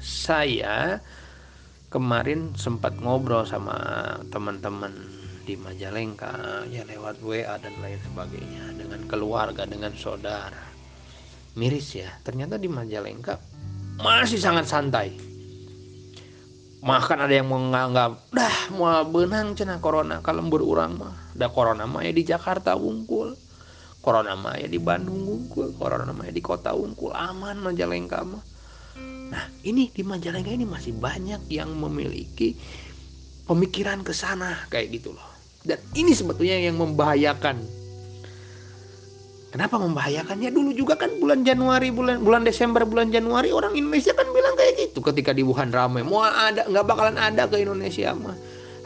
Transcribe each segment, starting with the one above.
saya kemarin sempat ngobrol sama teman-teman di Majalengka ya lewat WA dan lain sebagainya dengan keluarga dengan saudara. Miris ya ternyata di Majalengka masih sangat santai. Makan ada yang menganggap dah mau benang cina corona kalau berurang mah. Dah corona mah ya di Jakarta wungkul. Corona mah ya di Bandung wungkul. Corona mah ya di kota wungkul. Aman Majalengka mah nah ini di Majalengka ini masih banyak yang memiliki pemikiran ke sana kayak gitu loh dan ini sebetulnya yang membahayakan Kenapa membahayakannya? Dulu juga kan bulan Januari, bulan bulan Desember, bulan Januari orang Indonesia kan bilang kayak gitu ketika di Wuhan ramai. Mau ada nggak bakalan ada ke Indonesia mah.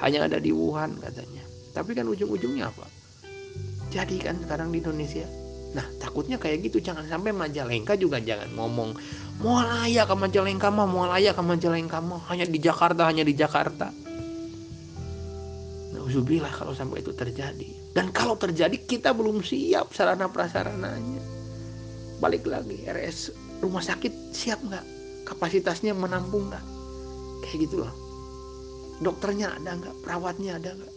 Hanya ada di Wuhan katanya. Tapi kan ujung-ujungnya apa? Jadi kan sekarang di Indonesia. Nah takutnya kayak gitu jangan sampai Majalengka juga jangan ngomong mau layak ke Majalengka mah mau layak ke Majalengka mah hanya di Jakarta hanya di Jakarta. Nauzubillah kalau sampai itu terjadi. Dan kalau terjadi kita belum siap sarana prasarananya. Balik lagi RS rumah sakit siap nggak? Kapasitasnya menampung nggak? Kayak gitu loh. Dokternya ada nggak? Perawatnya ada nggak?